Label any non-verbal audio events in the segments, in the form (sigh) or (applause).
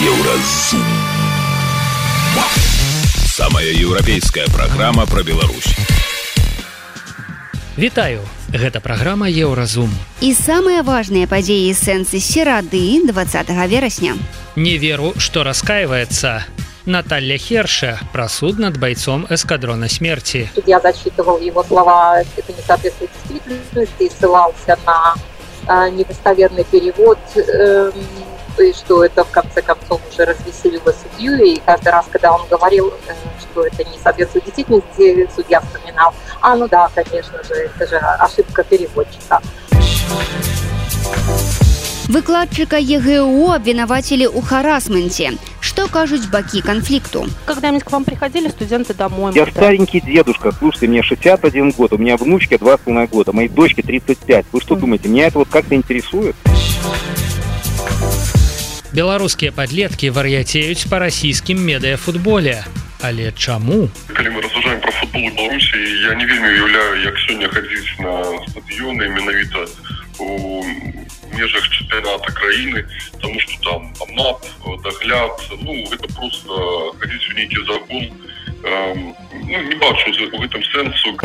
Еўразум. Самая еўрапейская праграма пра Беларусь. Вітаю, гэта праграма Еўразум. І самыя важныя падзеі сэнсы серады 20 верасня. Не веру, што раскаивается. Наталья Херша про суд над бойцом эскадрона смерти. Судья зачитывал его слова, это не соответствует действительности, и ссылался на э, недостоверный перевод, э, и что это в конце концов уже развеселило судью, и каждый раз, когда он говорил, э, что это не соответствует действительности, судья вспоминал, а ну да, конечно же, это же ошибка переводчика. Выкладчыка ЕГУ обвинаватели ў харасменте. Что кажуць бакі конфликту? Когда-нибудь к вам приходили студенты домой? Я старенький дедушка, слушайте, мне 61 год, у меня внучке 2,5 года, моей дочке 35. Вы что думаете, меня это вот как-то интересует? Беларускія падлеткі вар'яцеюць па расійскім медыафутболе. Але чаму? Калі мы рассуждаем про футбол у Беларусі, я не вельмі уяўляю, як сёння хадзіць на стадыёны менавіта у межах чэмпіяната краіны тому что там мап дагляд ну это просто хадзіць у нейкі закон эм, ну, не бачу у гэтым сэнсу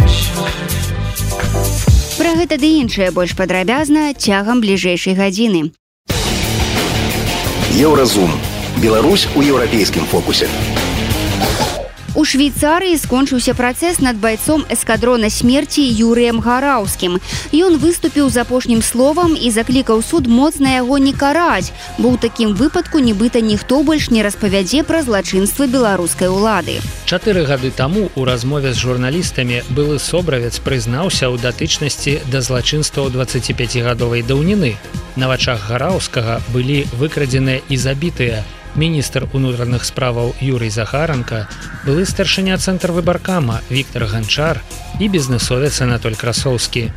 Пра гэта ды іншае больш падрабязна цягам бліжэйшай гадзіны. Еўразум. Беларусь у еўрапейскім фокусе. У Швейцарыі скончыўся працэс над байцом эскадрона смерці Юрыем Гараўскім. Ён выступіў з апошнім словам і заклікаў суд моцна яго не караць, бо ў такім выпадку нібыта ніхто больш не распавядзе пра злачынствы беларускай улады. Чатыры гады таму у размове з журналістамі былы собравец прызнаўся ў датычнасці да злачынстваў 25гадовай даўніны. На вачах гараўскага былі выкрадзеныя і забітыя, міністр унутраных справаў Юрый Захаранка, былы старшыня цэнтр выбаркама Віктор Ганчар і бізнесовец Анатоль Красоўскі.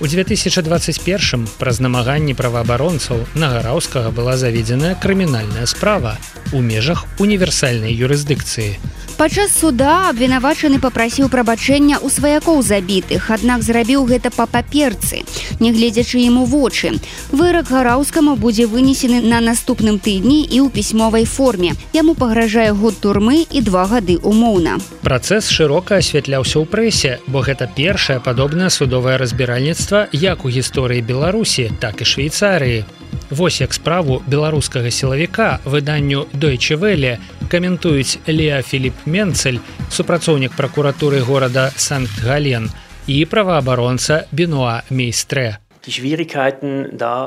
У 2021 праз намаганні праваабаронцаў на гараўскага была заведзеная крымінальная справа у межах універсальнай юрысдыкцыі. Падчас суда абвінавачаны папрасіў прабачэння ў сваякоў забітых, аднак зрабіў гэта па паперцы, нягледзячы ім у вочы. Вырак гараўскаму будзе вынесены на наступным тыдні і ў пісьмовай форме. Яму пагражае год турмы і два гады умоўна. Працэс шырока асвятляўся ў прэсе, бо гэта першае падобнае судовае разбіральніцтва як у гісторыі Беларусі, так і Швейцарыі. Вось як справу беларускага сілавіка выданню Дойчевеле каментуюць Леа Філіп Менцель, супрацоўнік пракуратуры горада Санкт-Гален і праваабаронца Бенуа Мейстре.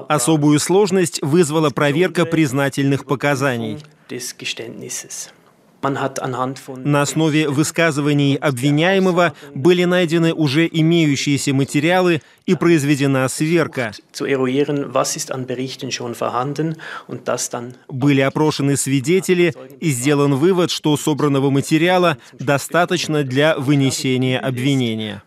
Особую сложность вызвала проверка признательных показаний. На основе высказываний обвиняемого были найдены уже имеющиеся материалы и произведена сверка. Были опрошены свидетели и сделан вывод, что собранного материала достаточно для вынесения обвинения.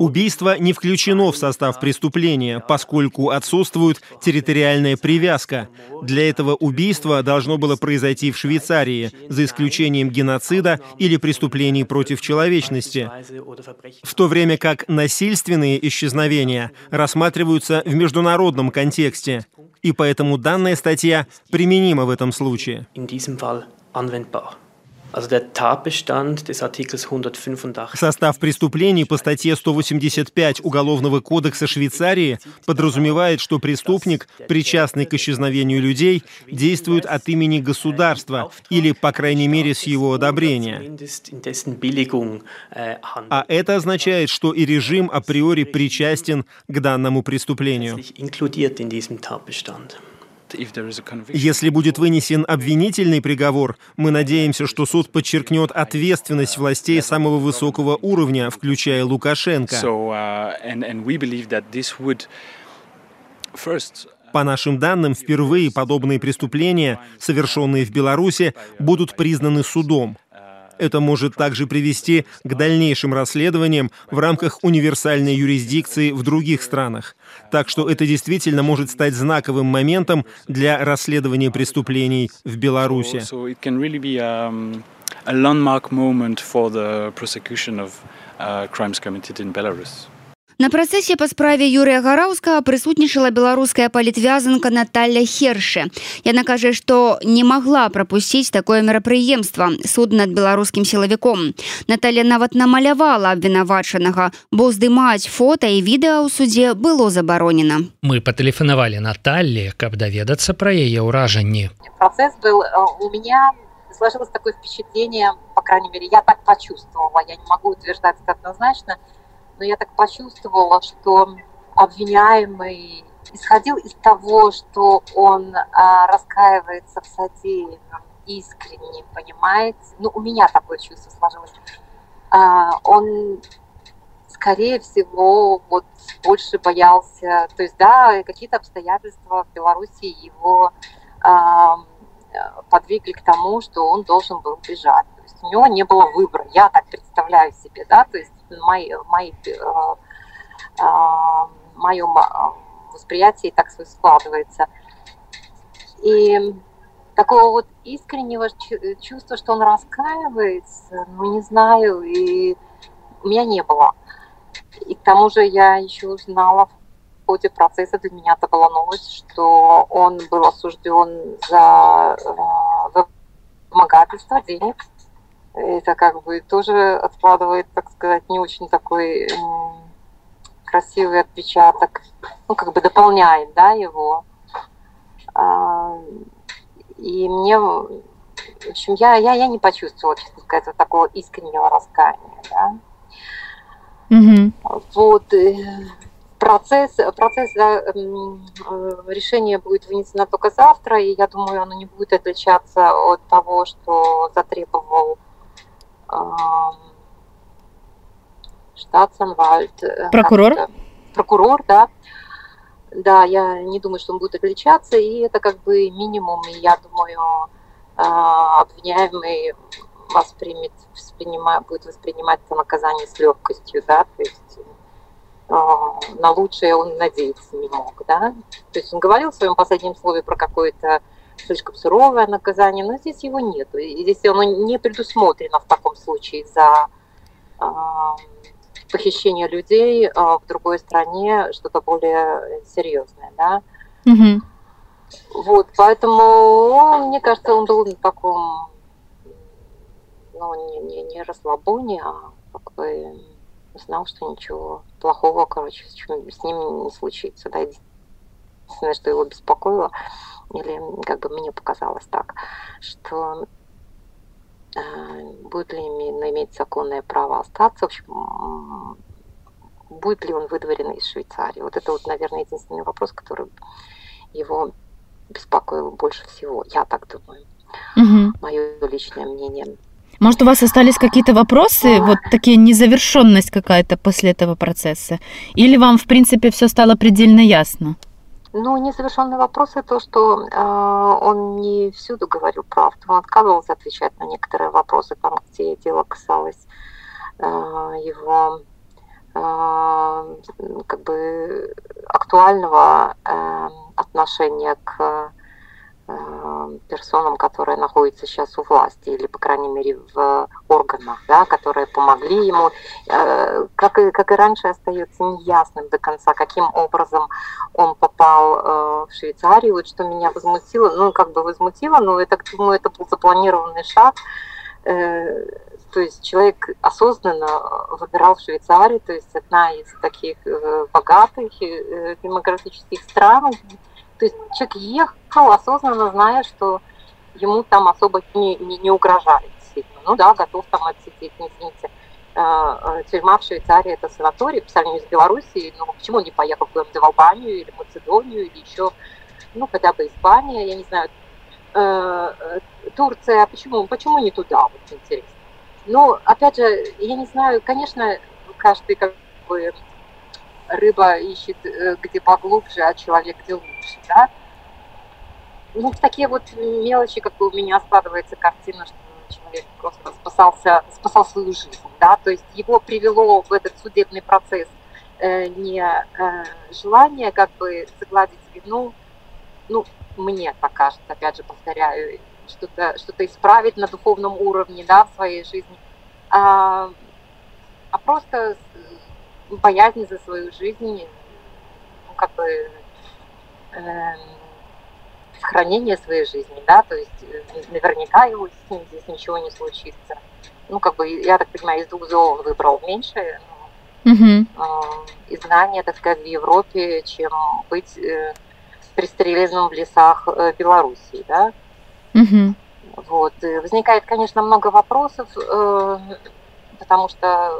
Убийство не включено в состав преступления, поскольку отсутствует территориальная привязка. Для этого убийства должно было произойти в Швейцарии, за исключением геноцида или преступлений против человечности. В то время как насильственные исчезновения рассматриваются в международном контексте, и поэтому данная статья применима в этом случае. Состав преступлений по статье 185 Уголовного кодекса Швейцарии подразумевает, что преступник, причастный к исчезновению людей, действует от имени государства или, по крайней мере, с его одобрения. А это означает, что и режим априори причастен к данному преступлению. Если будет вынесен обвинительный приговор, мы надеемся, что суд подчеркнет ответственность властей самого высокого уровня, включая Лукашенко. По нашим данным, впервые подобные преступления, совершенные в Беларуси, будут признаны судом. Это может также привести к дальнейшим расследованиям в рамках универсальной юрисдикции в других странах. Так что это действительно может стать знаковым моментом для расследования преступлений в Беларуси. Uh, На працэсе па справе Юрыя гараўскага прысутнічала беларуская палітвязанка Наталья Хершы. Яна кажа, што не магла прапусціць такое мерапрыемства суд над беларускім сілавіком. Наталья нават намалявала абвінавачанага, бо здымаць фота і відэа ў судзе было забаронена. Мы патэлефанавалі Наталлі, каб даведацца пра яе ўражанні. Процесс был э, у меня сложилось такое впечатление, по крайней мере, я так почувствовала, я не могу утверждать это однозначно, но я так почувствовала, что обвиняемый исходил из того, что он а, раскаивается в содеянном искренне, понимаете? Ну, у меня такое чувство сложилось. А, он, скорее всего, вот больше боялся, то есть, да, какие-то обстоятельства в Беларуси его а, подвигли к тому, что он должен был бежать. То есть у него не было выбора. Я так представляю себе, да, то есть мои, мои, э, э, мое восприятие так складывается. И такого вот искреннего чувства, что он раскаивается, ну, не знаю, и у меня не было. И к тому же я еще узнала в ходе процесса, для меня это была новость, что он был осужден за э, вымогательство денег это как бы тоже откладывает, так сказать, не очень такой красивый отпечаток, ну, как бы дополняет, да, его. А, и мне, в общем, я, я, я не почувствовала, честно сказать, вот такого искреннего раскаяния, да. Угу. Вот, э, процесс, процесс да, э, решения будет вынесено только завтра, и я думаю, оно не будет отличаться от того, что затребовал штатсанвальд. Э, Прокурор? Прокурор, да. Да, я не думаю, что он будет отличаться, и это как бы минимум, и я думаю, а, обвиняемый воспримет, воспринимает, будет воспринимать это наказание с легкостью, да, то есть а, на лучшее он надеяться не мог, да. То есть он говорил в своем последнем слове про какое-то слишком суровое наказание, но здесь его нет. И здесь оно не предусмотрено в таком случае за э, похищение людей э, в другой стране, что-то более серьезное, да. Угу. Вот, поэтому, мне кажется, он был в таком, ну, не, не, не расслабоне, а как бы знал, что ничего плохого, короче, с ним не случится, да, единственное, что его беспокоило, или как бы мне показалось так, что э, будет ли иметь, иметь законное право остаться, в общем, будет ли он выдворен из Швейцарии. Вот это вот, наверное, единственный вопрос, который его беспокоил больше всего. Я так думаю. Угу. Мое личное мнение. Может, у вас остались какие-то вопросы, вот такие незавершенность какая-то после этого процесса? Или вам, в принципе, все стало предельно ясно? Ну, незавершенный вопрос то, что э, он не всюду говорил правду. Он отказывался отвечать на некоторые вопросы, там, где дело касалось э, его э, как бы актуального э, отношения к персонам, которые находятся сейчас у власти, или, по крайней мере, в органах, да, которые помогли ему. Э, как и, как и раньше, остается неясным до конца, каким образом он попал э, в Швейцарию. Вот что меня возмутило, ну, как бы возмутило, но так думаю, это был запланированный шаг. То есть человек осознанно выбирал Швейцарию, то есть одна из таких богатых демократических стран, то есть человек ехал осознанно, зная, что ему там особо не, не, не угрожает сильно. Ну да, готов там отсидеть, не извините. Э, э, тюрьма в Швейцарии это санаторий, по сравнению с Белоруссией, ну почему не поехал куда-нибудь в Албанию или Македонию или еще, ну хотя бы Испания, я не знаю, э, Турция, а почему, почему не туда, вот интересно. Ну, опять же, я не знаю, конечно, каждый как бы рыба ищет э, где поглубже, а человек где лучше, да. Ну, такие вот мелочи, как бы у меня складывается картина, что человек просто спасался, спасал свою жизнь, да, то есть его привело в этот судебный процесс э, не э, желание как бы загладить вину, ну, мне так кажется, опять же повторяю, что-то что исправить на духовном уровне, да, в своей жизни, а, а просто боязни за свою жизнь, ну, как бы э, сохранение своей жизни, да, то есть э, наверняка его с ним здесь ничего не случится. Ну, как бы, я так понимаю, из двух зол он выбрал меньше, Угу. изгнание, так сказать, в Европе, чем быть э, пристреленным в лесах э, Белоруссии, да. Угу. Вот. И возникает, конечно, много вопросов, э, потому что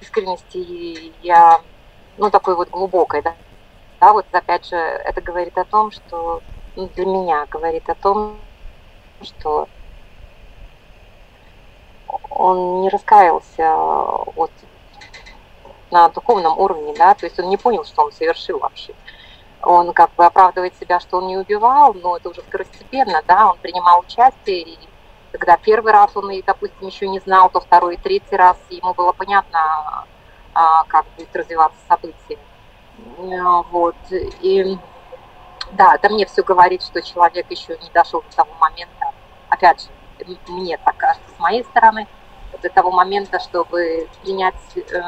искренности я, ну, такой вот глубокой, да. Да, вот опять же, это говорит о том, что для меня говорит о том, что он не раскаялся от на духовном уровне, да, то есть он не понял, что он совершил вообще. Он как бы оправдывает себя, что он не убивал, но это уже второстепенно, да, он принимал участие, и когда первый раз он, допустим, еще не знал, то второй и третий раз ему было понятно, а, как будет развиваться событие. Вот, и да, это мне все говорит, что человек еще не дошел до того момента, опять же, мне так кажется, с моей стороны, до того момента, чтобы принять э,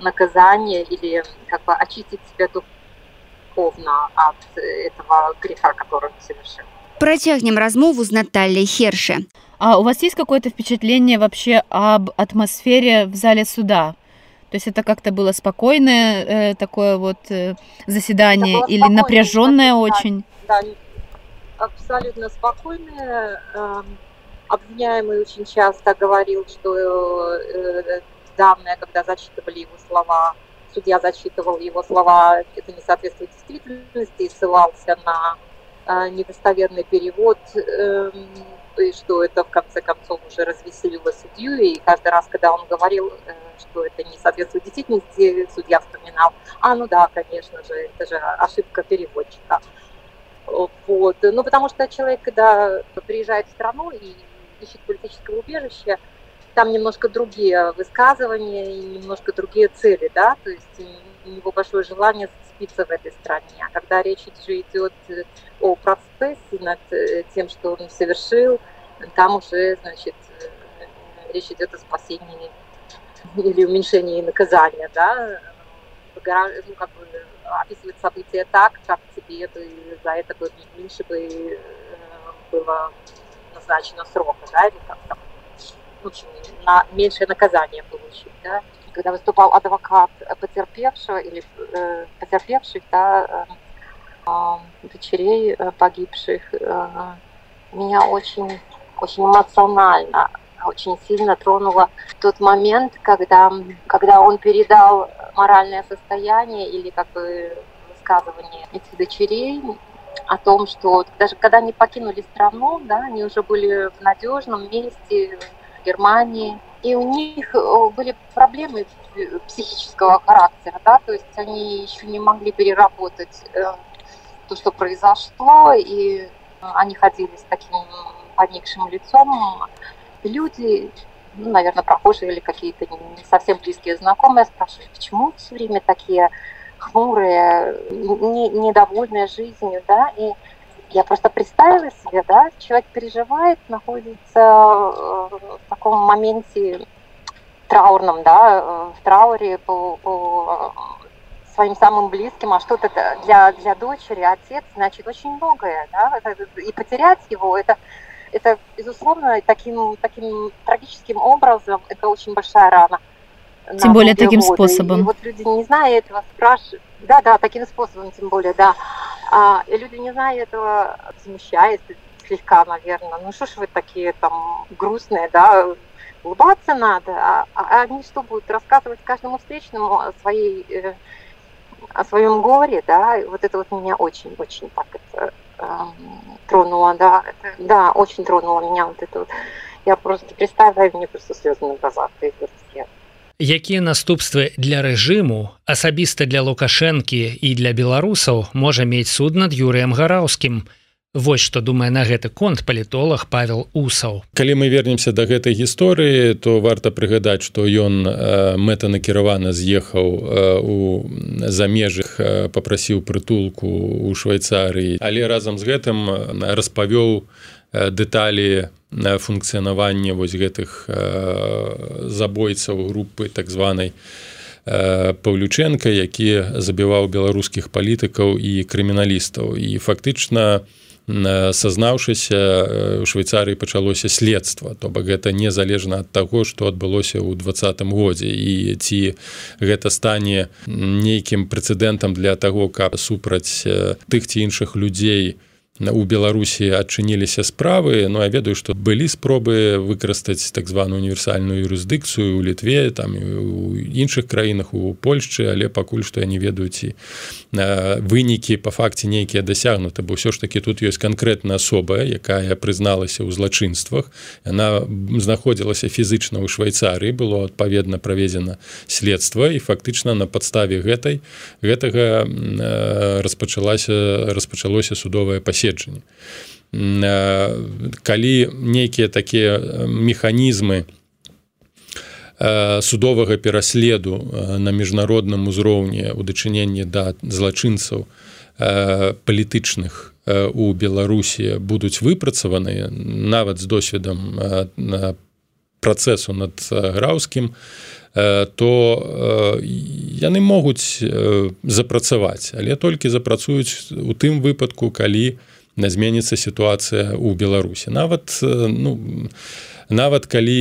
наказание или как бы очистить себя духовно от этого греха, который он совершил. Працягнем размову з Натальей Херше. А у вас есть какое-то впечатление вообще об атмосфере в зале суда? То есть это как-то было спокойное э, такое вот э, заседание или напряженное очень? Да, абсолютно спокойное. Э, обвиняемый очень часто говорил, что э, данные, когда зачитывали его слова, судья зачитывал его слова, это не соответствует действительности, и ссылался на э, недостоверный перевод, э, и что это в конце концов уже развеселило судью, и каждый раз, когда он говорил, э, что это не соответствует действительности, судья вспоминал, а, ну да, конечно же, это же ошибка переводчика. Вот. Ну, потому что человек, когда приезжает в страну и ищет политического убежища, там немножко другие высказывания и немножко другие цели, да, то есть у него большое желание зацепиться в этой стране. А когда речь же идет э, о процессе над э, тем, что он совершил, там уже, значит, э, речь идет о спасении или уменьшении наказания, да, ну, как бы описывать события так, как тебе бы за это бы меньше бы было назначено срока, да, или как там очень на меньшее наказание получить, да. Когда выступал адвокат потерпевшего или э, потерпевших, да, э, э, дочерей э, погибших, э, меня очень, очень эмоционально, очень сильно тронуло тот момент, когда, когда он передал моральное состояние или как бы высказывание этих дочерей о том, что даже когда они покинули страну, да, они уже были в надежном месте, Германии. И у них э, были проблемы психического характера, да, то есть они еще не могли переработать э, то, что произошло, и они ходили с таким поникшим лицом. Люди, ну, наверное, прохожие или какие-то не совсем близкие знакомые спрашивали, почему все время такие хмурые, не, недовольные жизнью, да, и я просто представила себе, да, человек переживает, находится э, в таком моменте траурном, да, э, в трауре по, по э, своим самым близким, а что-то для, для дочери, отец, значит, очень многое, да, и потерять его, это, это безусловно, таким, таким трагическим образом, это очень большая рана. Тем более таким годы. способом. И вот люди, не зная этого, спрашивают, да, да, таким способом, тем более, да. А, и люди, не зная этого, смущаясь слегка, наверное. Ну что ж вы такие там грустные, да, улыбаться надо. А, а они что будут рассказывать каждому встречному о своей э, о своем горе, да, вот это вот меня очень-очень так это э, тронуло, да, это, да, очень тронуло меня вот это вот. Я просто представила, и мне просто слезы на глазах появились якія наступствы для рэжыму асабіста для лукашэнкі і для беларусаў можа мець суд над юрыем гараўскім? Вось што думае на гэты конт палітолог павел усаў. Калі мы вернемся до гэтай гісторыі то варта прыгадаць што ён мэтанакіравана з'ехаў у замежах попрасіў прытулку у швейцарыі але разам з гэтым распавёў дэталі функцыянавання вось гэтых забойцаў групы так званай паўлюченко які забіваў беларускіх палітыкаў і крыміналістаў. І фактычна сазнаўшыся у швейцарыі пачалося следства. То бок гэта незалежна ад таго што адбылося ў двадцатым годзе. І ці гэта стане нейкім прэцэдэнтам для таго каб супраць тых ці іншых людзей у беларусі адчыніліся справы но ну, я ведаю што былі спробы выкарыстаць так званую універсальную юрысдыкцыю у літве там у іншых краінах у польшчы але пакуль што я не ведаю ці вынікі по факце нейкія дасягнуты бо ўсё ж таки тут ёсць канкрэтная асоба якая прызналася ў злачынствах яна знаходзілася фізычна ў швейцарыі было адпаведна праведзена следства і фактычна на падставе гэтай гэтага распачалася распачалося судовае пасе паседжанні калі нейкія такія механізмы судовага пераследу на міжнародным узроўні ў дачыненні да злачынцаў палітычных у беларусі будуць выпрацаваныя нават з досведам працэсу над граўскім то яны могуць запрацаваць. Але толькі запрацуюць у тым выпадку калі у зменіцца сітуацыя ў беларусі нават ну нават калі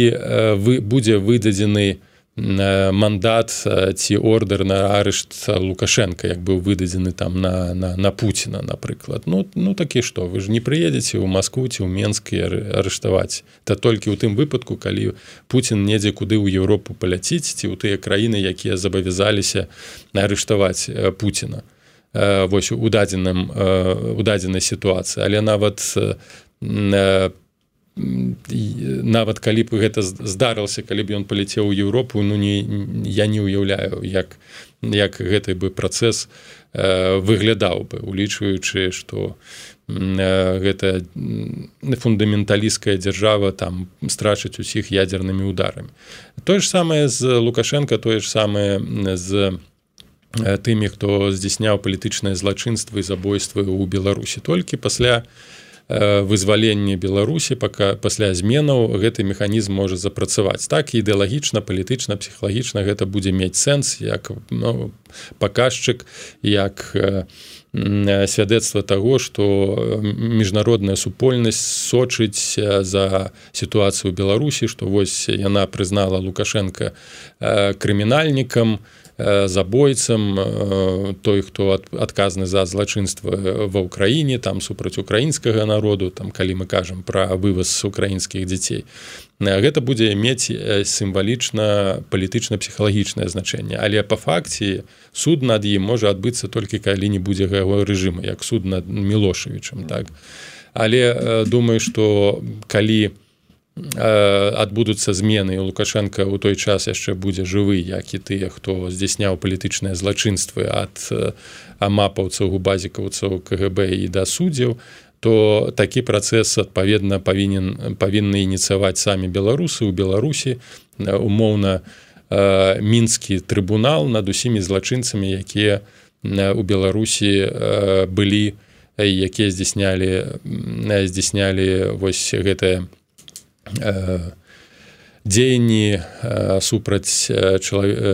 вы будзе выдадзены мандат ці ордер на арышт лукашенко як быў выдадзены там на на, на пуціна напрыклад. Ну ну такі што вы ж не прыедзеце ў москву ці ў менскі арыштаваць та толькі ў тым выпадку калі Пуін недзе куды ў Еўропу паляціць ці ў тыя краіны якія забавязаліся арыштаваць Пуціна вось у дадзеным у дадзенай сітуацыі. Але нават нават калі б гэта здарылася калі б ён паляцеў у Еўропу ну не я не ўяўляю як як гэты бы працэс выглядаў бы улічваючы што гэта фундаменталісцкая дзяржава там страчыць усіх ядзернымі ударамі. Тое ж самае з лукашенко тое ж самае з тымі хто здзяйсняў палітычнае злачынства і забойствы ў беларусі. Толькі пасля вызвалення беларусі пока пасля зменаў гэты механізм можа запрацаваць. Так ідэалагічна палітычна псіхалагічна гэта будзе мець сэнс як ну, паказчык як свядоцтва таго што міжнародная супольнасць сочыць за сітуацыю беларусі што вось яна прызнала лукашенко крымінальнікам. то Э, забойцам э, той хто адказны за злачынства ва ўкраіне там супраць украінскага народу там калі мы кажам пра вываз украінскіх дзяцей. Э, гэта будзе мець сімвалічна палітычна-псіхалагічнае значэнне. Але по факце суд над ім можа адбыцца толькі калі не будзе яго рэжыма як суд над мілошавічым так. Але думаю что калі у адбудуцца змены у лукашенко ў той час яшчэ будзе жывы як і тыя хто здзяйсняў палітычныя злачынствы ад амапаўцаў губазікаўцаў кгб і да суддзяў то такі працэс адпаведна павінен павінны ініцыяваць самі беларусы ў беларусі умоўна мінскі трыбунал над усімі злачынцамі якія у беларусі былі якія здзяйснялі здзяйснялі вось гэтае дзеянні супраць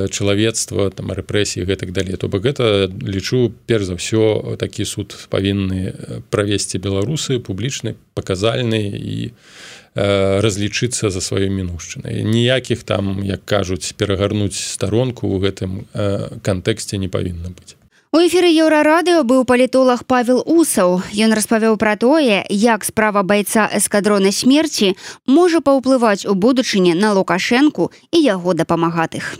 чалавецтва там рэпрэсіі гэтак далей. То бок гэта лічу перш за ўсё такі суд павінны правесці беларусы публічны паказальны і разлічыцца за сваёй мінушчынай. Ніякіх там як кажуць перагарнуць старонку ў гэтым кантэксце не павінна быць У эфіры еўрарадыо быў палітолог Павел Усаў. Ён распавёў пра тое, як справа байца эскадрона смерці можа паўплываць у будучыні на лукашэнку і яго дапамагатых.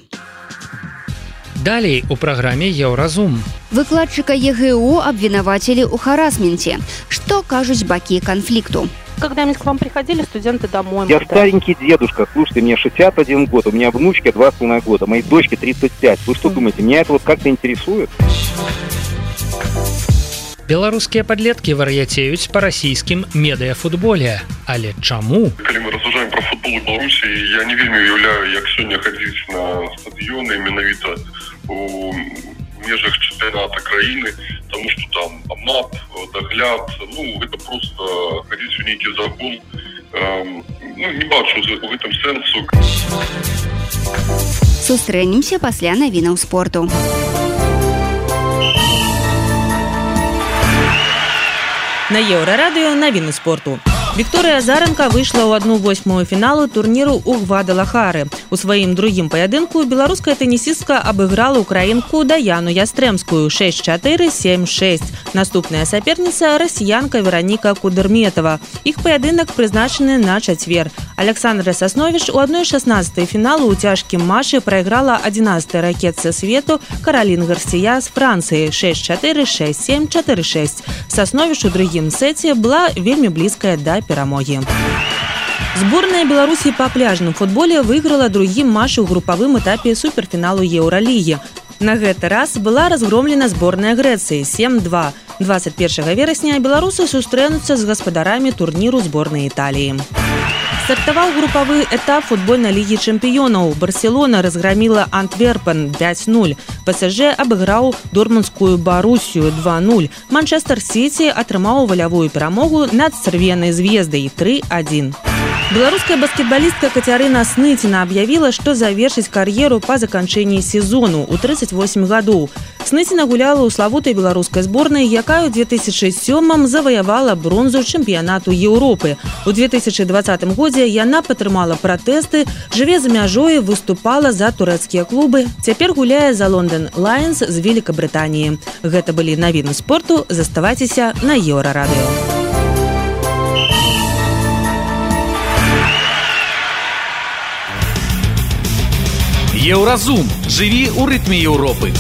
Далей у праграме еўразум. Выкладчыка ЕГУ абвінавацілі ў харасменце. Што кажуць бакі канфлікту? когда-нибудь к вам приходили студенты домой? Я старенький дедушка, слушайте, мне 61 год, у меня внучке 2,5 года, моей дочке 35. Вы что думаете, меня это вот как-то интересует? Беларускія падлеткі вар'яцеюць па расійскім медыяфутболе але чаму калі мы рассуждаем про футбол беларусі я не вельмі уяўляю як сёння хадзіць на стадыёны менавіта у межах чэмпіоната краіны тому что там мап догляд ну это просто ходить у нейкі закон эм, ну, не бачу в этом сэнсу сустрэнемся пасля навінаў спорту на еўрарадыё навіны спорту Вікторыя Заранка выйшла ў одну восьмую фіналу турніру ў Гвадалахары. У сваім другім паядынку беларуская тэнісістка абыграла украінку Даяну Ястрэмскую 6476. Наступная саперніца расіянка Вераніка Кудырметова. Іх паядынак прызначаны на чацвер. Александра Сасновіч у адной 16 фіналу ў цяжкім машы прайграла 11 ракетцы свету Каралін Гарсія з Францыі 646746. Сасновіч у другім сэце была вельмі блізкая да перамогі. Зборная Беларусі па пляжным футболе выйграла другім матч у групавым этапе суперфіналу еўралігі. На гэты раз была разгромлена зборная Грэцыі 7-2. 21 верасня беларусы сустрэнуцца з гаспадарамі турніру зборнай Італіі. Стартаваў групавы этап футбольнай лігі чэмпіёнаў. Барселона разграміла Антверпен 5-0. ПСЖ абыграў дорманскую барусію 2-0. Манчестер Сіці атрымаў валявую перамогу над цырвенай звездай 3-1. Беларуская баскетбалістка Кацярына Сныціна аб'явіла, што завершыць кар'еру па заканчэнні сезону ў 38 гадоў. Сныціна гуляла ў славутай беларускай зборнай, якая ў 2007 заваявала бронзу чэмпіянату Еўропы. У 2020 годзе яна падтрымала пратэсты, жыве за мяжой выступала за турэцкія клубы. Цяпер гуляе за London Lions з Великабрытаніі. Гэта былі навіны спорту, заставайцеся на еўрарадыё. Еўразум жыві ў рытме Еўропы.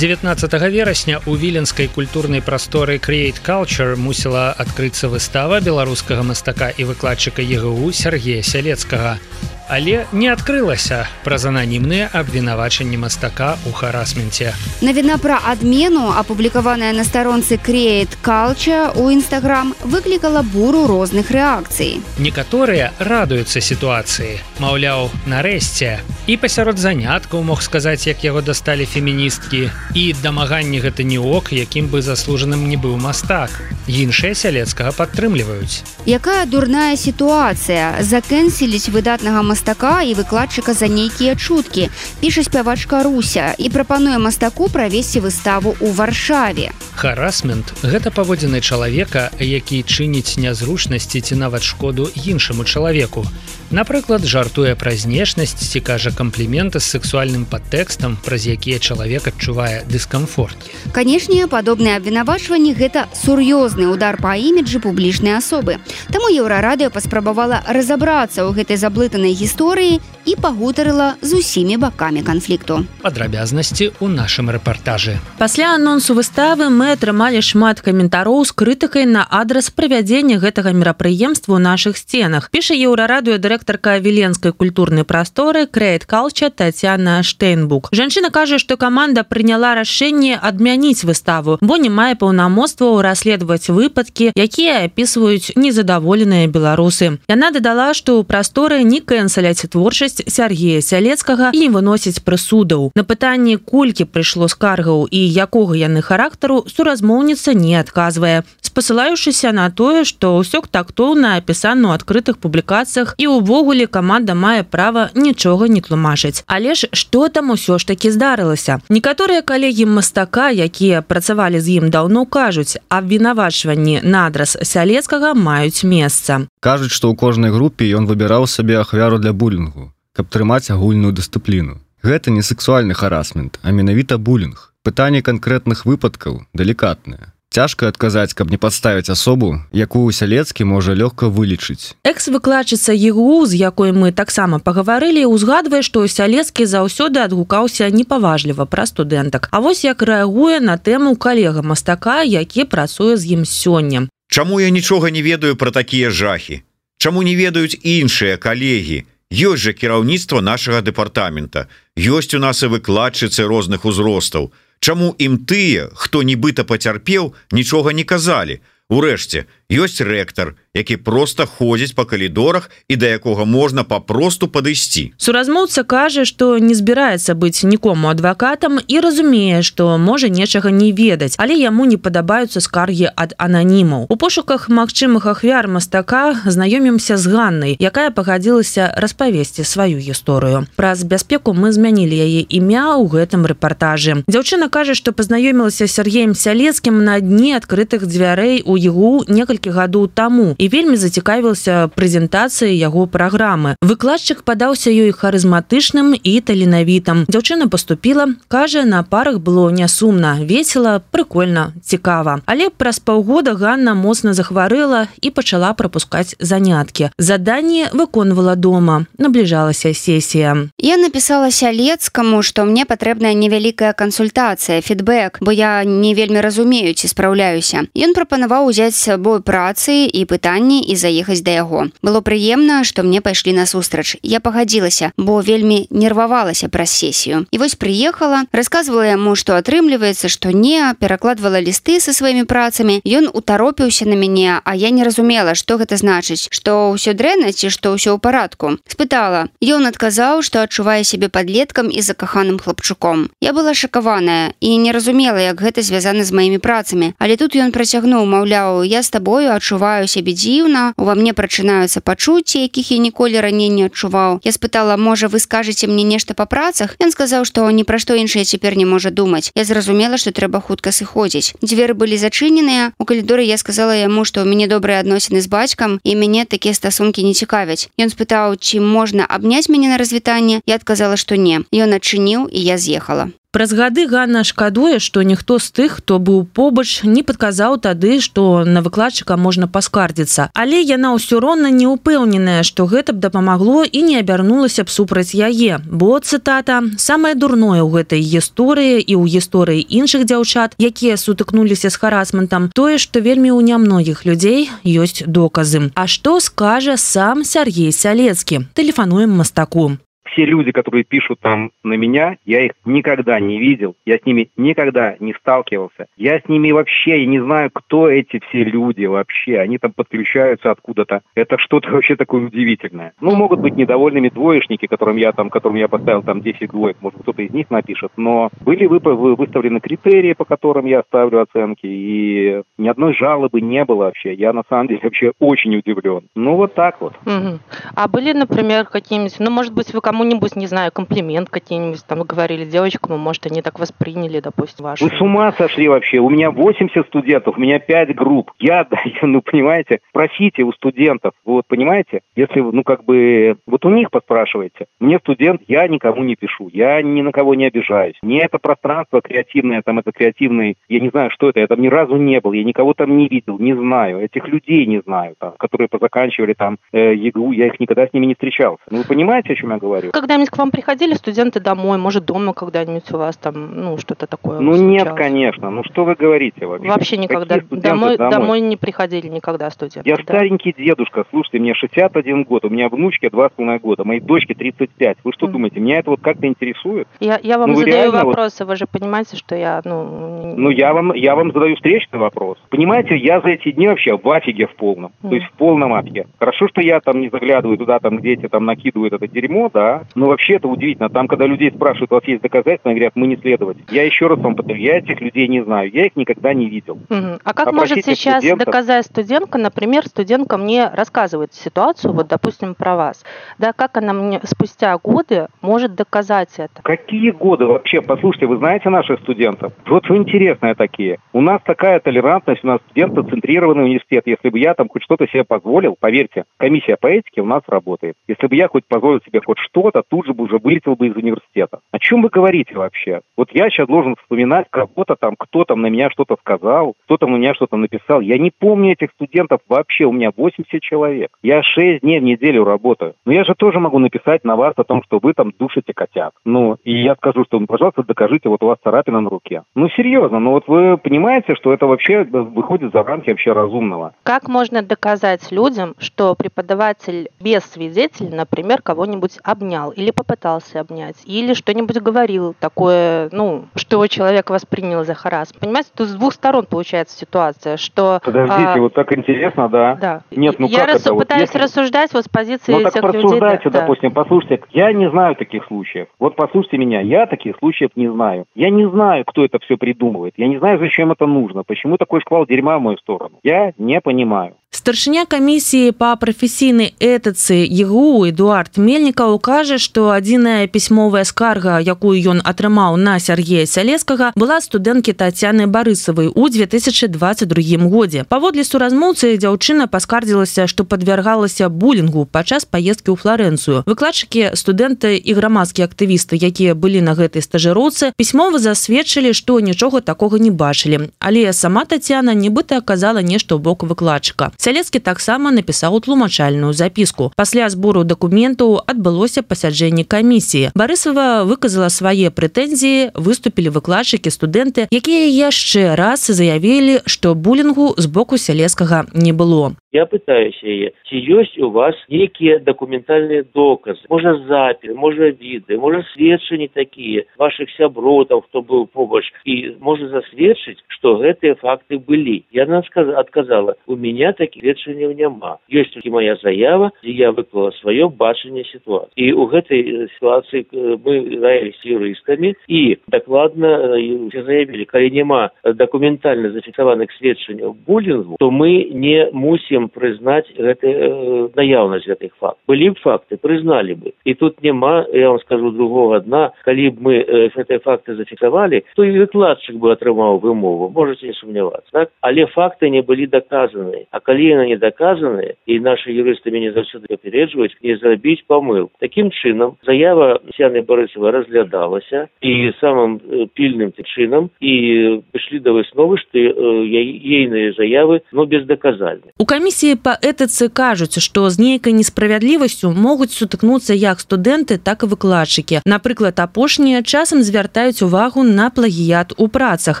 19 верасня у віленскай культурнай прасторы Create Culture мусіла адкрыцца выстава беларускага мастака і выкладчыка ЕГУ Сергея сялецкага Але не адкрылася праз ананімныя абвінавачанні мастака ў харасменце. Навіна пра адмену, апублікаваная на старонцы Create Culture у Instagram выклікала буру розных рэакцый. Некаторыя радуюцца сітуацыі. Маўляў, нарэшце. І пасярод заняткаў мог сказаць, як яго дасталі феміністкі. І дамаганні гэта не ок, якім бы заслужаным не быў мастак. Іншыя сялецкага падтрымліваюць. Якая дурная сітуацыя закэнсіліць выдатнага мастака мастака і выкладчыка за нейкія чуткі. Піша спявачка руся і прапануе мастаку правесці выставу ў варшаве. Харасмент гэта паводзіны чалавека які чыніць нязручнасці ці нават шкоду іншаму чалавеку Напрыклад, жартуе пра знешнасць ці кажа кампліменты з сексуальным падтэкстам, праз якія чалавек адчувае дыскамфорт. Канешне, падобныя абвінавачванні гэта сур'ёзны удар па іміджы публічнай асобы. Таму еўрарадыё паспрабавала разабрацца ў гэтай заблытанай гісторыі і пагутарыла з усімі бакамі канфлікту. Падрабязнасці ў нашым рэпартажы. Пасля анонсу выставы мы атрымалі шмат каментароў з крытыкай на адрас правядзення гэтага мерапрыемства ў нашых сценах. Піша еўрарадыё дырэктар дырэктарка віленскай культурнай прасторы крэйт калча татяна штейнбук жанчына кажа што каманда прыняла рашэнне адмяніць выставу бо не мае паўнамоцтваў расследаваць выпадкі якія апісваюць незадаволеныя беларусы яна дадала што ў прасторы не кэнсаляць творчасць Сергея сялецкага і выносіць прысудаў на пытанні колькі прыйшло скаргаў і якога яны характару суразмоўніца не адказвае спасылаючыся на тое што ўсё тактоўна апісана ў адкрытых публікацыях і ўвогуле увогуле каманда мае права нічога не тлумачыць але ж что там усё ж таки здарылася некаторыя калегі мастака якія працавалі з ім даўно кажуць абвінавачванні на адрас сялецкага маюць месца кажуць што ў кожнай групе ён выбіраў сабе ахвяру для булінгу каб трымаць агульную дысцыпліну гэта не сексуальны харасмент а менавіта булінг пытанне канкрэтных выпадкаў далікатнае Цяжка адказаць каб не падставіць асобу якую сялецкі можа лёгка вылічыць экс-выкладчыца егу з якой мы таксама пагаварылі узгадвае што сялецкі заўсёды адгукаўся непаважліва пра студэнтак. А вось як рэагуе на тэму калега мастака які працуе з ім сёння. Чаму я нічога не ведаю пра такія жахі? Чаму не ведаюць іншыя калегі? Ёсць жа кіраўніцтва нашага дэпартамента. Ёсць у нас і выкладчыцы розных узростаў Чаму ім тыя, хто нібыта пацярпеў, нічога не казалі. Урэшце, ёсць рэктар які просто ходзіць по калідорах і да якога можна папросту падысці. Суразмоўца кажа што не збіраецца быць нікому адвакатам і разумее што можа нечага не ведаць але яму не падабаюцца скаргі ад ананімаў. У пошуках магчымых ахвяр мастака знаёмімся з ганнай якая пагадзілася распавесці сваю гісторыю. Праз бяспеку мы змянілі яе імя ў гэтым рэпартажы. Дзяўчына кажа што пазнаёмілася Сергеем сялецкім на дні адкрытых дзвярэй у ігу некалькі гадоў таму і вельмі зацікавіўся прэзентацыяй яго праграмы выкладчык падаўся ёй харызматычным і таленавітам дзяўчына поступила кажа на парах было не сумна весело прикольно цікава але праз паўгода Ганна моцна захварэла і пачала пропускаць заняткі заданні выконвала дома набліжалася сесія я написала сялецкаму что мне патрэбная невялікая кансультацыя фідбэк бо я не вельмі разумею ці спраўляюся ён прапанаваў узяць сабой працы і пытанні і заехаць да яго. Было прыемна что мне пайшлі насустрач. Я пагадзілася бо вельмі нервавалася праз сесію. І вось прыехала рассказывала яму что атрымліваецца что не перакладвала лісты со сваімі працамі. Ён утаропіўся на мяне а я не разумела что гэта значыць что ўсё дрэнна ці што ўсё ў парадку. Спытала. Ён адказаў что адчувае сябе подлеткам і закаханым хлапчуком. Я была шакаваная і не разумела як гэта звязана з маімі працамі. Але тут ён працягнуў маўляў я с табою адчуваю сябе дзіўна ува мне прачынаюцца пачуцці якіх я ніколі раней не адчуваў я спытала можа вы скажете мне нешта по працах ён сказаў что ні пра што іншае цяпер не можа думаць я зразумела что трэба хутка сыходзіць дзверы былі зачыненыя у калідоры я сказала яму что у мяне добрыя адносіны з бацькам і мяне такія стасункі не цікавяць ён спытаў ці можна абняць мяне на развітанне я адказала что не ён адчыніў і я з'ехала Праз гады Ганна шкадуе, што ніхто з тых, хто быў побач, не падказаў тады, што на выкладчыка можна паскардзіцца. Але яна ўсё роўна не ўпэўненая, што гэта б дапамагло і не абярнулася б супраць яе. Бо цытата самае дурное ў гэтай гісторыі і ў гісторыі іншых дзяўчат, якія сутыкнуліся з харасментам, тое, што вельмі ў нямногіх людзей ёсць доказы. А што скажа сам Сергей Сялецкі. Тэлефануем мастаку. Все люди, которые пишут там на меня, я их никогда не видел, я с ними никогда не сталкивался. Я с ними вообще, я не знаю, кто эти все люди вообще. Они там подключаются откуда-то. Это что-то вообще такое удивительное. Ну, могут быть недовольными двоечники, которым я там, которым я поставил там 10 двоек, может, кто-то из них напишет. Но были выставлены критерии, по которым я ставлю оценки, и ни одной жалобы не было вообще. Я на самом деле вообще очень удивлен. Ну, вот так вот. Угу. А были, например, какие-нибудь, ну, может быть, вы кому кому-нибудь, не знаю, комплимент какие-нибудь там говорили девочкам, может, они так восприняли, допустим, вашу. Вы с ума сошли вообще. У меня 80 студентов, у меня 5 групп. Я (laughs) даю, ну, понимаете, спросите у студентов, вот, понимаете, если, ну, как бы, вот у них поспрашивайте. Мне студент, я никому не пишу, я ни на кого не обижаюсь. Мне это пространство креативное, там, это креативный, я не знаю, что это, я там ни разу не был, я никого там не видел, не знаю, этих людей не знаю, там, которые позаканчивали там э, ЕГУ, я их никогда с ними не встречался. Ну, вы понимаете, о чем я говорю? Когда-нибудь к вам приходили студенты домой, может, дома когда-нибудь у вас там, ну, что-то такое Ну, случалось? нет, конечно. Ну, что вы говорите вообще? Вообще никогда. Домой, домой? домой не приходили никогда студенты? Я да? старенький дедушка, слушайте, мне 61 год, у меня внучке 2,5 года, моей дочке 35. Вы что mm. думаете, меня это вот как-то интересует? Я, я вам ну, задаю вопросы, вот... вы же понимаете, что я, ну... Ну, я вам, я вам задаю встречный вопрос. Понимаете, я за эти дни вообще в афиге в полном, mm. то есть в полном афиге. Хорошо, что я там не заглядываю туда, там, где эти там накидывают это дерьмо, да, но вообще это удивительно. Там, когда людей спрашивают, у вас есть доказательства, они говорят, мы не следователи. Я еще раз вам повторю, я этих людей не знаю, я их никогда не видел. Угу. А как Опросите может сейчас студентов... доказать студентка, например, студентка мне рассказывает ситуацию, вот, допустим, про вас, да, как она мне спустя годы может доказать это? Какие годы вообще? Послушайте, вы знаете наших студентов? Вот вы интересные такие. У нас такая толерантность, у нас студентоцентрированный университет. Если бы я там хоть что-то себе позволил, поверьте, комиссия по этике у нас работает. Если бы я хоть позволил себе хоть что-то, тут же бы уже вылетел бы из университета. О чем вы говорите вообще? Вот я сейчас должен вспоминать кого-то там, кто там на меня что-то сказал, кто там на меня что-то написал. Я не помню этих студентов вообще, у меня 80 человек. Я 6 дней в неделю работаю. Но я же тоже могу написать на вас о том, что вы там душите котят. Ну, и я скажу, что, ну, пожалуйста, докажите, вот у вас царапина на руке. Ну, серьезно, ну вот вы понимаете, что это вообще выходит за рамки вообще разумного. Как можно доказать людям, что преподаватель без свидетелей, например, кого-нибудь обнял? Обнял или попытался обнять, или что-нибудь говорил такое, ну, что человек воспринял за харас. Понимаете, тут с двух сторон получается ситуация, что... Подождите, а, вот так интересно, да? Да. Нет, ну Я как рас... это? пытаюсь вот, если... рассуждать вот с позиции ну, этих так людей. Да, да. допустим, послушайте, я не знаю таких случаев. Вот послушайте меня, я таких случаев не знаю. Я не знаю, кто это все придумывает. Я не знаю, зачем это нужно. Почему такой шквал дерьма в мою сторону. Я не понимаю. Старшыня камісіі па прафесійнай этыцы егу эдуард мельнікаў кажа што адзіная пісьмовая скарга якую ён атрымаў на сергея сялескага была студэнткі тацяны барысавай у 2022 годзе паводле суразмоўцы дзяўчына паскардзілася што падвяргалася булінгу падчас паездкі ў флорэнцыю выкладчыкі студэнты і грамадскія актывісты якія былі на гэтай стажыроўцы пісьмова засведчылі што нічога такога не бачылі але сама татяна нібыта аказала нешта ў бок выкладчыка сялецкі таксама напісаў тлумачальную запіску пасля збору дакументаў адбылося пасяджэнне камісіі барысава выказала свае прэтэнзіі выступілі выкладчыкі студэнты якія яшчэ раз заявілі што булінгу з боку сялескага не было я пытаюсь яе ці ёсць у вас нейкія дакументальныя доказы можа запіс можа віды можа сведчанні такія ваших сяброў там хто быў побач і можа засведчыць што гэтыя факты былі яна сказала адказала у меня таких сведчанняў няма ёсць толькі моя заява дзе я выклала сваё бачанне сітуацыі і у гэтай сітуацыі мы раілись юрыстамі і дакладна все заявілі калі няма дакументальна зафіксаваных сведчанняў булінгу то мы не мусім можем прызнаць гэты э, наяўнасць гэтых факт былі б факты прызналі бы і тут няма я вам скажу другого дна калі б мы э, гэтыя факты зафіксавалі то і выкладчык бы атрымаў вымову можете не сумнявацца так але факты не былі доказаны а калі яны не доказаны і наши юрысты мяне заўсёды папярэджваюць не зрабіць памыл таким чынам заява сяны барысава разглядалася і самым э, пільным чынам і прыйшлі да высновы што э, ейныя заявы но бездаказальны у камісіі камісіі па этыцы кажуць што з нейкай несправядлівасцю могуць сутыкнуцца як студэнты так і выкладчыкі напрыклад апошнія часам звяртаюць увагу на плагіят у працах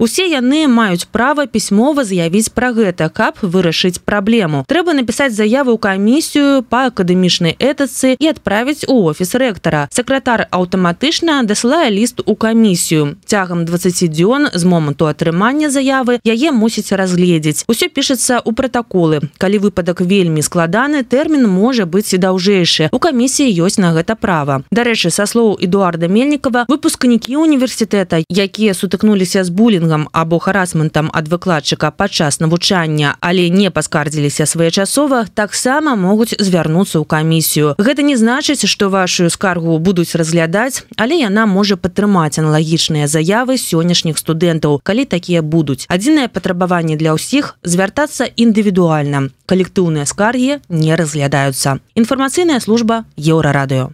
усе яны маюць права пісьмова заявіць пра гэта каб вырашыць праблему трэба напісаць заяву ў камісію па акадэмічнай этыцы і адправіць у офіс рэктара сакратар аўтаматычна дасылае ліст у камісію цягам 20 дзён з моманту атрымання заявы яе мусіць разгледзець усё пішацца ў пратаколы калі выпадак вельмі складаны тэрмін можа быць і даўжэйшы. У камісіі ёсць на гэта права. Дарэчы са слоў эдуарда мельнікова выпускнікі універсітэта якія сутыкнуліся з булінгам або харасментам ад выкладчыка падчас навучання але не паскардзіліся своечасова таксама могуць звярнуцца ў камісію. Гэта не значыць што вашу скаргу будуць разглядаць але яна можа падтрымаць аналагічныя заявы сённяшніх студэнтаў калі такія будуць. Адзінае патрабаванне для ўсіх звяртацца індывідуальна калектыўныя скаргі не разглядаюцца інфармацыйная служба еўрарадыё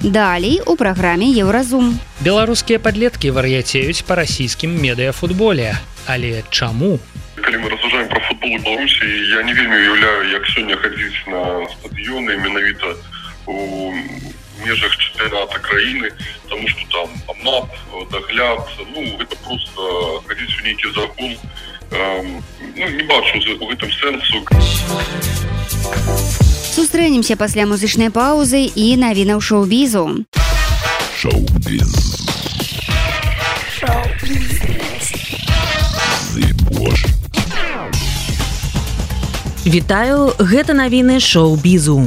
Далей у праграме еўразум беларускія падлеткі вар'яцеюць па расійскім медыяфутболе але чаму калі мы рассуждаем про футбол беларусі я не вельмі уяўляю як сёння хадзіць на стадыёны менавіта у межах чэмпіоната краіны тому что там амап дагляд ну это просто хадзіць у нейкі закон ну, не бачу у гэтым сэнсу сустрэнемся пасля музычнай паўзы і навінаў шоу-бізу. Вітаю гэта навіны шоу-бізу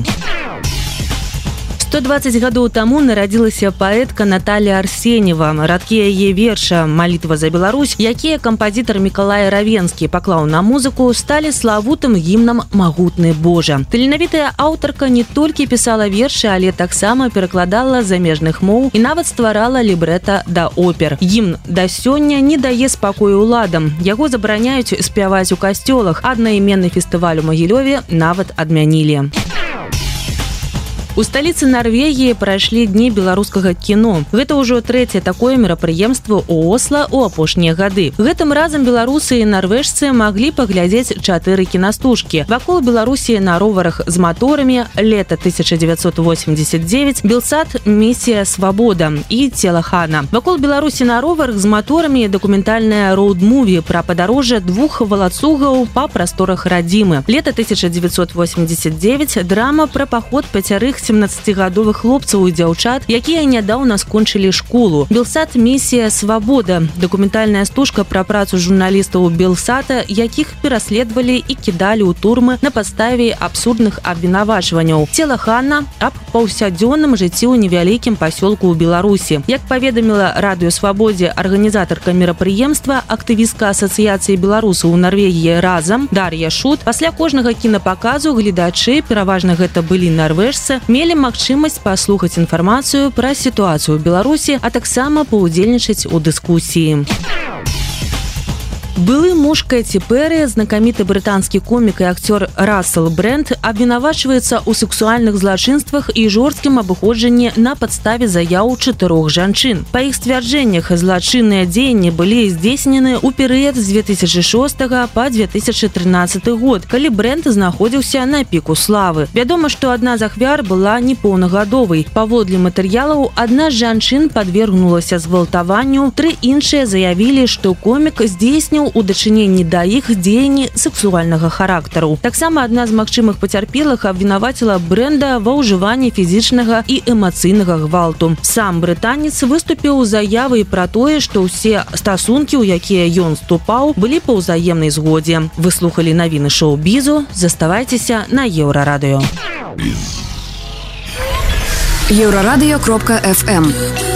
120 гадоў таму нарадзілася паэтка Наталья Арсенева радкі яе верша малітва за Беларусь якія кампазітар Миколай равенскі паклаў на музыку сталі славутым гімнам магутны Божа таленавітая аўтарка не толькі пісала вершы але таксама перакладала замежных моў і нават стварала лібрэта да опер гімн да сёння не дае спакою уладам яго забараняюць спяваць у касцёлах аднайменны фестываль у магілёве нават адмянілі У сталіцы Нарвегіі прайшлі дні беларускага кіно. Гэта ўжо трэцяе такое мерапрыемства ў Осла ў апошнія гады. Гэтым разам беларусы і нарвежцы маглі паглядзець чатыры кінастужкі. Вакол Беларусі на роварах з маторамі лета 1989 Белсад місія свабода і целахана. Вакол Беларусі на роварах з маторамі дакументальная роуд-муві пра падарожжа двух валацугаў па прасторах радзімы. Лета 1989 драма пра паход пяцярых 17гадовых хлопцаў і дзяўчат якія нядаўна скончылі школу белсад місія свабода дакументальная стужка пра працу журналістаў белсата якіх пераследавалі і кідалі ў турмы на падставе абсурдных абвінавачванняў цела хана аб паўсядзённым жыцці ў невялікім пасёлку ў беларусі як паведаміла радыёвабодзе арганізатарка мерапрыемства актывістка асацыяцыі беларусаў у нарвегіі разам дар'я шут пасля кожнага кінапаказу гледачы пераважна гэта былі нарвежцы мелі магчымасць паслухаць інфармацыю пра сітуацыю беларусі а таксама паўдзельнічаць у дыскусіі былы муж кэці перы знакаміты брытанскі комік і акцёр рассел бренд абвінавачваецца ў сексуальных злачынствах і жорсткім абыходжанні на падставе заяў чатырох жанчын па іх сцвярджэннях злачынныя дзеянні былі здзейснены ў перыяд з 2006 па 2013 год калі бренд знаходзіўся на піку славы вядома што адна з ахвяр была непоўнагадовай паводле матэрыялаў адна з жанчын подвергнулася згвалтаванню тры іншыя заявілі што комік здзейсніў у дачыненні да іх дзеянні сексуальнага характару. Таксама адна з магчымых пацярпелых абвінаваціла бренда ва ўжыванні фізічнага і эмацыйнага гвалту. Сам брытанец выступіў заявай пра тое што ўсе стасункі у якія ён ступаў былі па ўзаемнай згодзе. Выслухалі навіны шоу-бізу заставайцеся на еўрарадыё. Еўрарадыё кропка фм у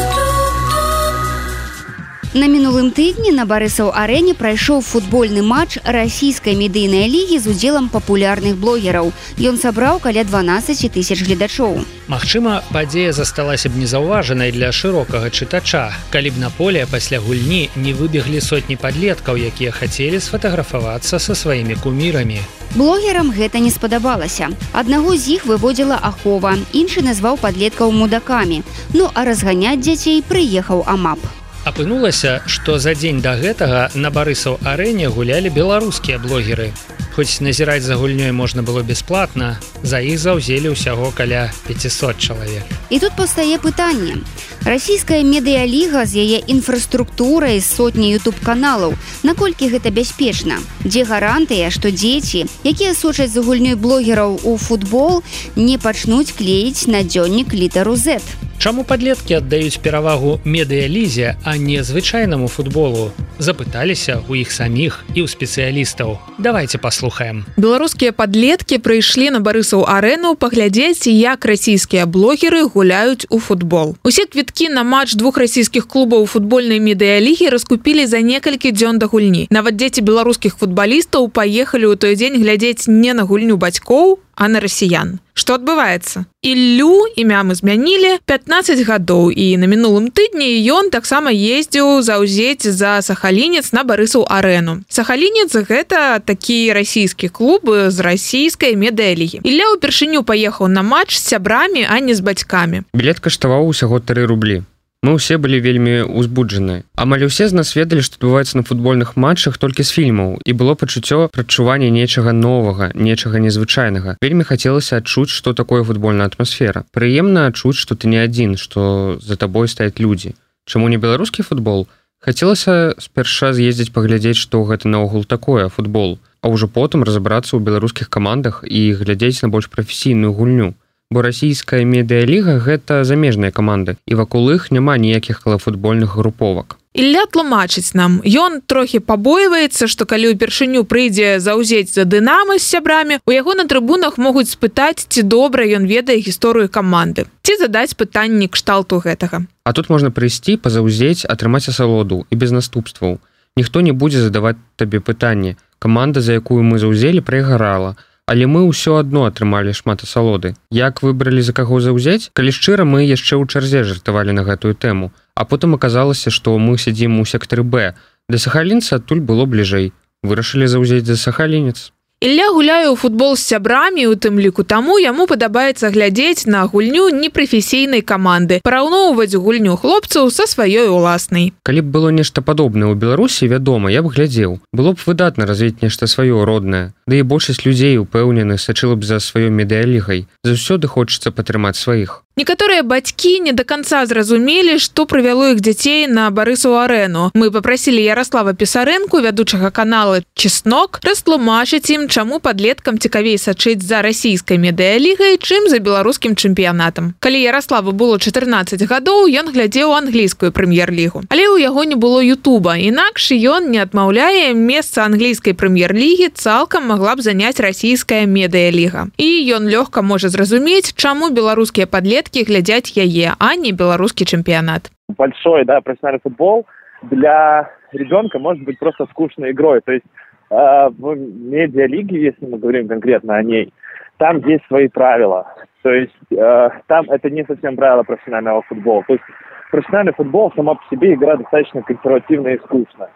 На мінулым тыдні на барысаў арэне прайшоў футбольны матч расійскай медыйнай лігі з удзелам папулярных блогераў. Ён сабраў каля 12 тысяч гледачоў. Магчыма, падзея засталася б незаўважанай для шырокага чытача. Калі б на поле пасля гульні не выбеглі сотні падлеткаў, якія хацелі сфатаграфавацца са сваімі кумірамі. Блогерам гэта не спадабалася. Аднаго з іх выводзіла ахова, іншы назваў падлеткаў мудакамі. Ну а разганяць дзяцей прыехаў амап. Апынулася, што за дзень да гэтага на барысаў арэне гулялі беларускія блогеры. Хоць назіраць за гульнёй можна было бясплатна, за іх заўзелі ўсяго каля 500 чалавек. І тут пастае пытанне. Расійская медыяліга з яе інфраструктурай сотні YouTube каналаў, наколькі гэта бяспечна. Дзе гарантыя, што дзеці, якія сочаць за гульнёй блогераў у футбол, не пачнуць клеіць на дзённік літару Z. Чаму падлеткі аддаюць перавагу медыялізе, а не звычайнаму футболу? Запыталіся ў іх саміх і ў спецыялістаў. Давайте паслухаем. Беларускія падлеткі прыйшлі на барысаў арэну паглядзець, як расійскія блогеры гуляюць у футбол. Усе квіткі на матч двух расійскіх клубаў футбольнай медыялігі раскупілі за некалькі дзён да гульні. Нават дзеці беларускіх футбалістаў паехалі ў той дзень глядзець не на гульню бацькоў, а на расіян что адбываецца іллю імя мы змянілі 15 гадоў і на мінулым тыдні ён таксама ездзіў заўзець за сахалінец на барысаў арэну сахалінец гэта такі расійскі клуб з расійскай медыялігі ілля ўпершыню паехаў на матч з сябрамі а не з бацькамі білет каштаваў усяго 3 рублі Мы ўсе былі вельмі узбуджаны. Амаль усе з нас ведалі, што адбываецца на футбольных матчах толькі з фільмаў і было пачуццё прадчування нечага новага, нечага незвычайнага. Вельмі хацелася адчуць, што такое футбольная атмасфера. Прыемна адчуць, што ты не адзін, што за табой стаяць людзі. Чаму не беларускі футбол? Хацелася спярша з'ездзіць паглядзець, што гэта наогул такое футбол, а ўжо потым разабрацца ў беларускіх камандах і глядзець на больш прафесійную гульню бо расійская медыяліга гэта замежныя каманды і вакол іх няма ніякіх калафутбольных груповак. Ілля тлумачыць нам ён трохі пабойваецца што калі ўпершыню прыйдзе заўзець за дынамы з сябрамі у яго на трыбунах могуць спытаць ці добра ён ведае гісторыю каманды ці задаць пытанні кшталту гэтага. А тут можна прыйсці пазаўзець атрымаць асалоду і без наступстваў. Ніхто не будзе задаваць табе пытанне каманда за якую мы заўзелі прайгарала а але мы ўсё адно атрымалі шмат асалоды. Як выбралі за каго заўзяць? Калі шчыра мы яшчэ ў чарзе жартавалі на гэтую тэму. А потым аказалася што мы сядзім у сектары б. Да сахалінца адтуль было бліжэй. Вырашылі заўзець за сахалінец. Ілля гуляю ў футбол з сябрамі у тым ліку таму яму падабаецца глядзець на гульню непрафесійнай каманды параўноўваць гульню хлопцаў са сваёй уласнай. Калі б было нешта падобнае ў беларусі вядома я б глядзеў. Было б выдатна развіць нешта сваё роднае Да і большасць людзей упэўнены сачыла б за сваёй медыялігай заўсёды хочацца падтрымаць сваіх Некаторыя бацькі не до конца зразумелі, што прывяло іх дзяцей на барысу арэну. Мы попрасілі Ярослава пісарэнку, вядучага канала чеснок, растлумачыць ім, чаму падлеткам цікавей сачыць за расійскай медыялігай, чым за беларускім чэмпіянатам. Калі Ярославу было 14 гадоў, ён глядзеў англійскую прэм'ер-лігу. Але ў яго не было Ютуба. Інакш ён не адмаўляе месца англійскай прэм'ер-лігі цалкам магла б заняць расійская медыяліга. І ён лёгка можа зразумець, чаму беларускія падлеткі детки глядят яе, а не белорусский чемпионат. Большой, да, профессиональный футбол для ребенка может быть просто скучной игрой. То есть э, в медиалиге, если мы говорим конкретно о ней, там есть свои правила. То есть э, там это не совсем правила профессионального футбола. То есть профессиональный футбол сама по себе игра достаточно консервативная и скучная.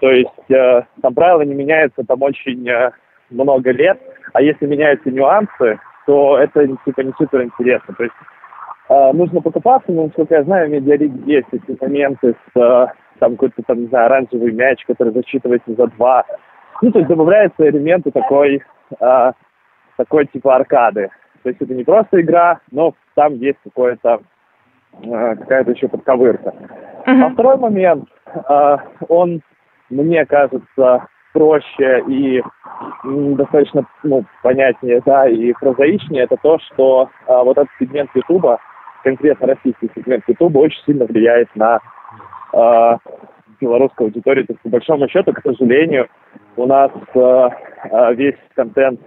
То есть э, там правила не меняются там очень э, много лет, а если меняются нюансы, то это типа не супер интересно. То есть э, нужно покупаться, но, насколько я знаю, в медиалиге есть эти моменты с э, там какой-то там, не знаю, оранжевый мяч, который засчитывается за два. Ну, то есть добавляются элементы такой, э, такой типа аркады. То есть это не просто игра, но там есть какое-то э, какая-то еще подковырка. Uh-huh. А второй момент, э, он, мне кажется, проще и достаточно ну, понятнее, да, и прозаичнее, это то, что а, вот этот сегмент Ютуба, конкретно российский сегмент Ютуба, очень сильно влияет на а, белорусскую аудиторию. То есть, по большому счету, к сожалению, у нас а, весь контент,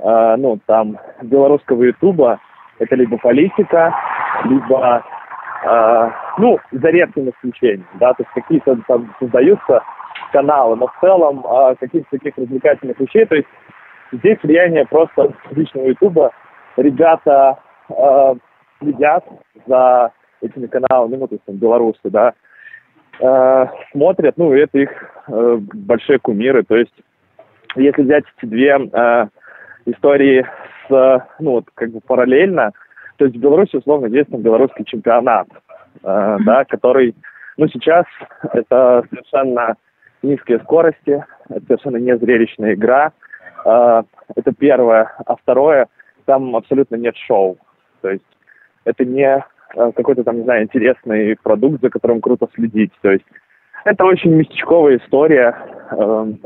а, ну, там, белорусского Ютуба, это либо политика, либо, а, ну, за редким исключением, да, то есть какие-то там создаются каналы, но в целом э, каких-то таких развлекательных вещей. То есть здесь влияние просто личного Ютуба. Ребята э, следят за этими каналами, ну, то есть там, белорусы, да, э, смотрят, ну, это их э, большие кумиры. То есть если взять эти две э, истории с, ну, вот, как бы параллельно, то есть в Беларуси, условно, есть там белорусский чемпионат, э, да, который, ну, сейчас это совершенно низкие скорости, это совершенно не зрелищная игра. А, это первое. А второе, там абсолютно нет шоу. То есть это не а, какой-то там, не знаю, интересный продукт, за которым круто следить. То есть это очень местечковая история, эм,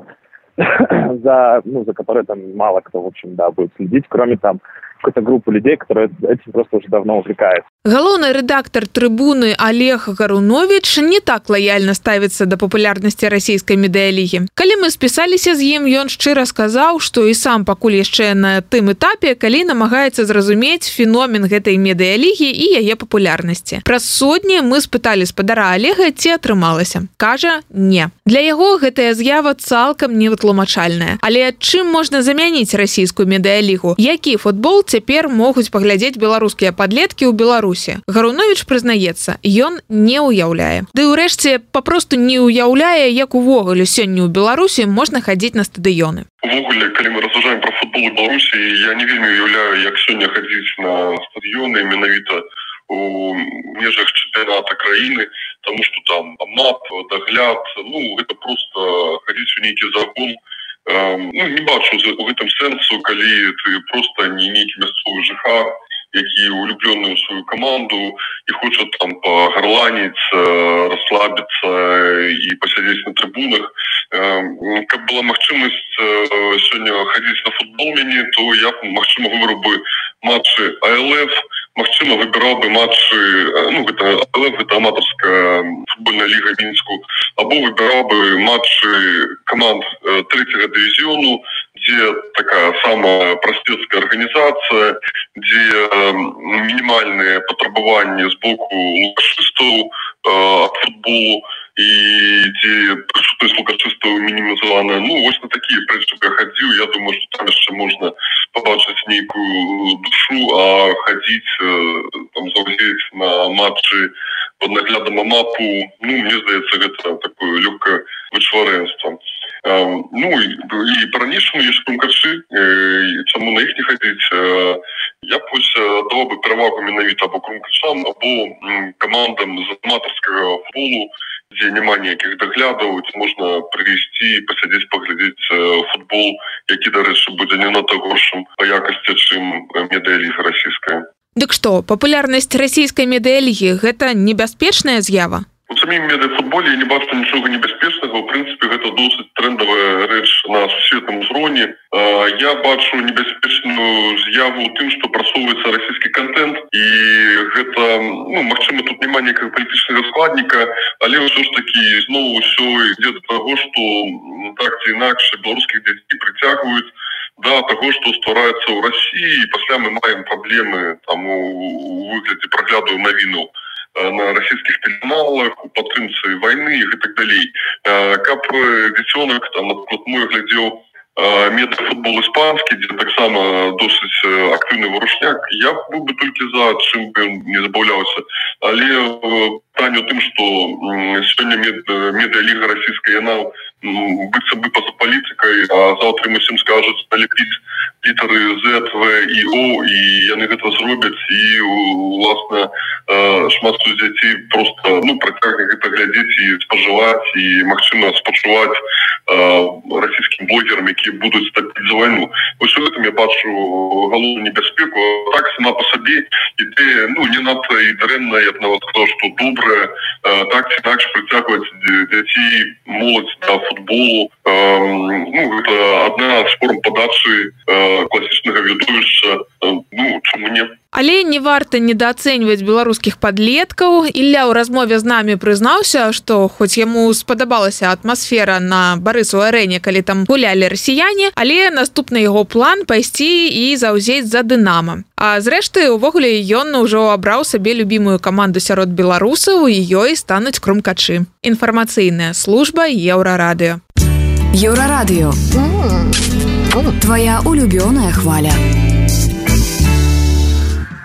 (coughs) за, ну, за которой там мало кто, в общем, да, будет следить, кроме там какую-то группу людей, которые этим просто уже давно увлекаются. Галоўны рэдактор трыбуны Олег Гарунович не так лаяльна ставіцца да папулярнасці расійскай медыялігі. Калі мы спісаліся з ім, ён шчыра сказаў, што і сам пакуль яшчэ на тым этапе, калі намагаецца зразумець феномен гэтай медыялігі і яе папулярнасці. Праз сотні мы спыталі спадара Олега, ці атрымалася. Кажа не. Для яго гэтая з'ява цалкам невытлумачальная. Але чым можна замяніць расійскую медыялігу? Які футбол цяпер могуць паглядзець беларускія падлеткі ў беларусі. Гарунович прызнаецца ён не ўяўляе. Ды ўрэшце папросту не ўяўляе як увогуле сёння ў беларусі можна хадзіць на стадыёны. Увогуле калі мы разважаем про футбол беларусі я не вельмі уяўляю як сёння хадзіць на стадыёны менавіта у межах чэмпіяната краіны тому что там мап дагляд ну это просто хадзіць у нейкі загон у ну, не бачу у гэтым сэнсу калі ты просто не нейкі мясцовы жыхар які улюбленную сваю каманду і хоча там пагарланіць расслабіцца і пасядзець на трыбунах каб была магчымасць сёння хадзіць на футбол мяне то я магчыма выбраў бы матчы АЛФ Мачыма выбіраў бы матчы ну, гэта, гэта аматарская футбольная ліга мінску або выбіраў бы матчы каманд третьего дывізіону дзе такая самая прасцецкая арганізацыя дзе мінімальныя патрабаванні з боку лукашыстаў футболу і дзе прысутнасць лукашыстаў мінімізаваная ну вось на такія прынцыпы хадзіў я думаю что там яшчэ можна побачыць нейкую душу а хадзіць там заўзець на матчы под наглядам мапу ну мне здаецца гэта такое лёгкае вычварэнства ну і, і па-ранейшаму ёсць кумкачы чаму на іх не хадзіць я пусть дала бы перавагу менавіта або крумкачам або камандам з аматарскага фолу дзе няма ніякіх даглядаў можна прывесці пасядзець паглядзець футбол які дарэчы будзе не на горшым па якасці чым медыяліга расійская. Дык што папулярнасць расійскай медыялігі гэта небяспечная з'ява у самім медыафутболе я не бачу нічога небяспечнага у прынцыпе гэта досыць трендавая рэч на сусветным узроўні я бачу небяспечную з'яву тым што прасоўваецца расійскі контент і гэта ну, Мачыма тут няма некага палітычнага складніка але ўсё ж такі зноў усё ідзе да таго што так ці інакш беларускіх дзяцей прыцягваюць да таго што ствараецца ў рассіі пасля мы маем праблемы там у выглядзе прагляду навіну у Э, На расійскіх тэлеканалах у падтрымцы войны і так далей э, каб дзіцёнак там напрыклад мой глядзеў метафутбол іспанскі дзе таксама досыць актыўны вырушняк я быў бы толькі за чым не забаўляўся але пытанне у тым што сёння медыяліга расійская яна быцца бы па-за палітыкай а заўтра мы усім скажуць налепіць літары зв і о і яны гэта зробяць і уласна шмат дзяцей просто ну працягне гэта глядзець і спажываць і магчыма спачуваць расійскім блогерам які будуць стапіць за вайну вось у гэтым я бачу галоўную небяспеку так сама по сабе іде ну не надта і дрэнна я б нават сказал что добрая так ці інакш прыцягваць дзяцей моладзь да футболу ну гэта одна з форм падачы класічнага відовішча ну чаму не Але не варта недаацэньваць беларускіх падлеткаў Ілля ў размове з намі прызнаўся што хоць яму спадабалася атмасфера на барысу арэне калі там гулялі расіяне але наступны яго план пайсці і заўзець за дынама А зрэшты увогуле ён ўжо абраў сабе любімую каманду сярод беларусаў і ёй стануць крумкачы. Інфармацыйная служба еўрарадыё. Еўрарадыё. Твоя улюбёная хваля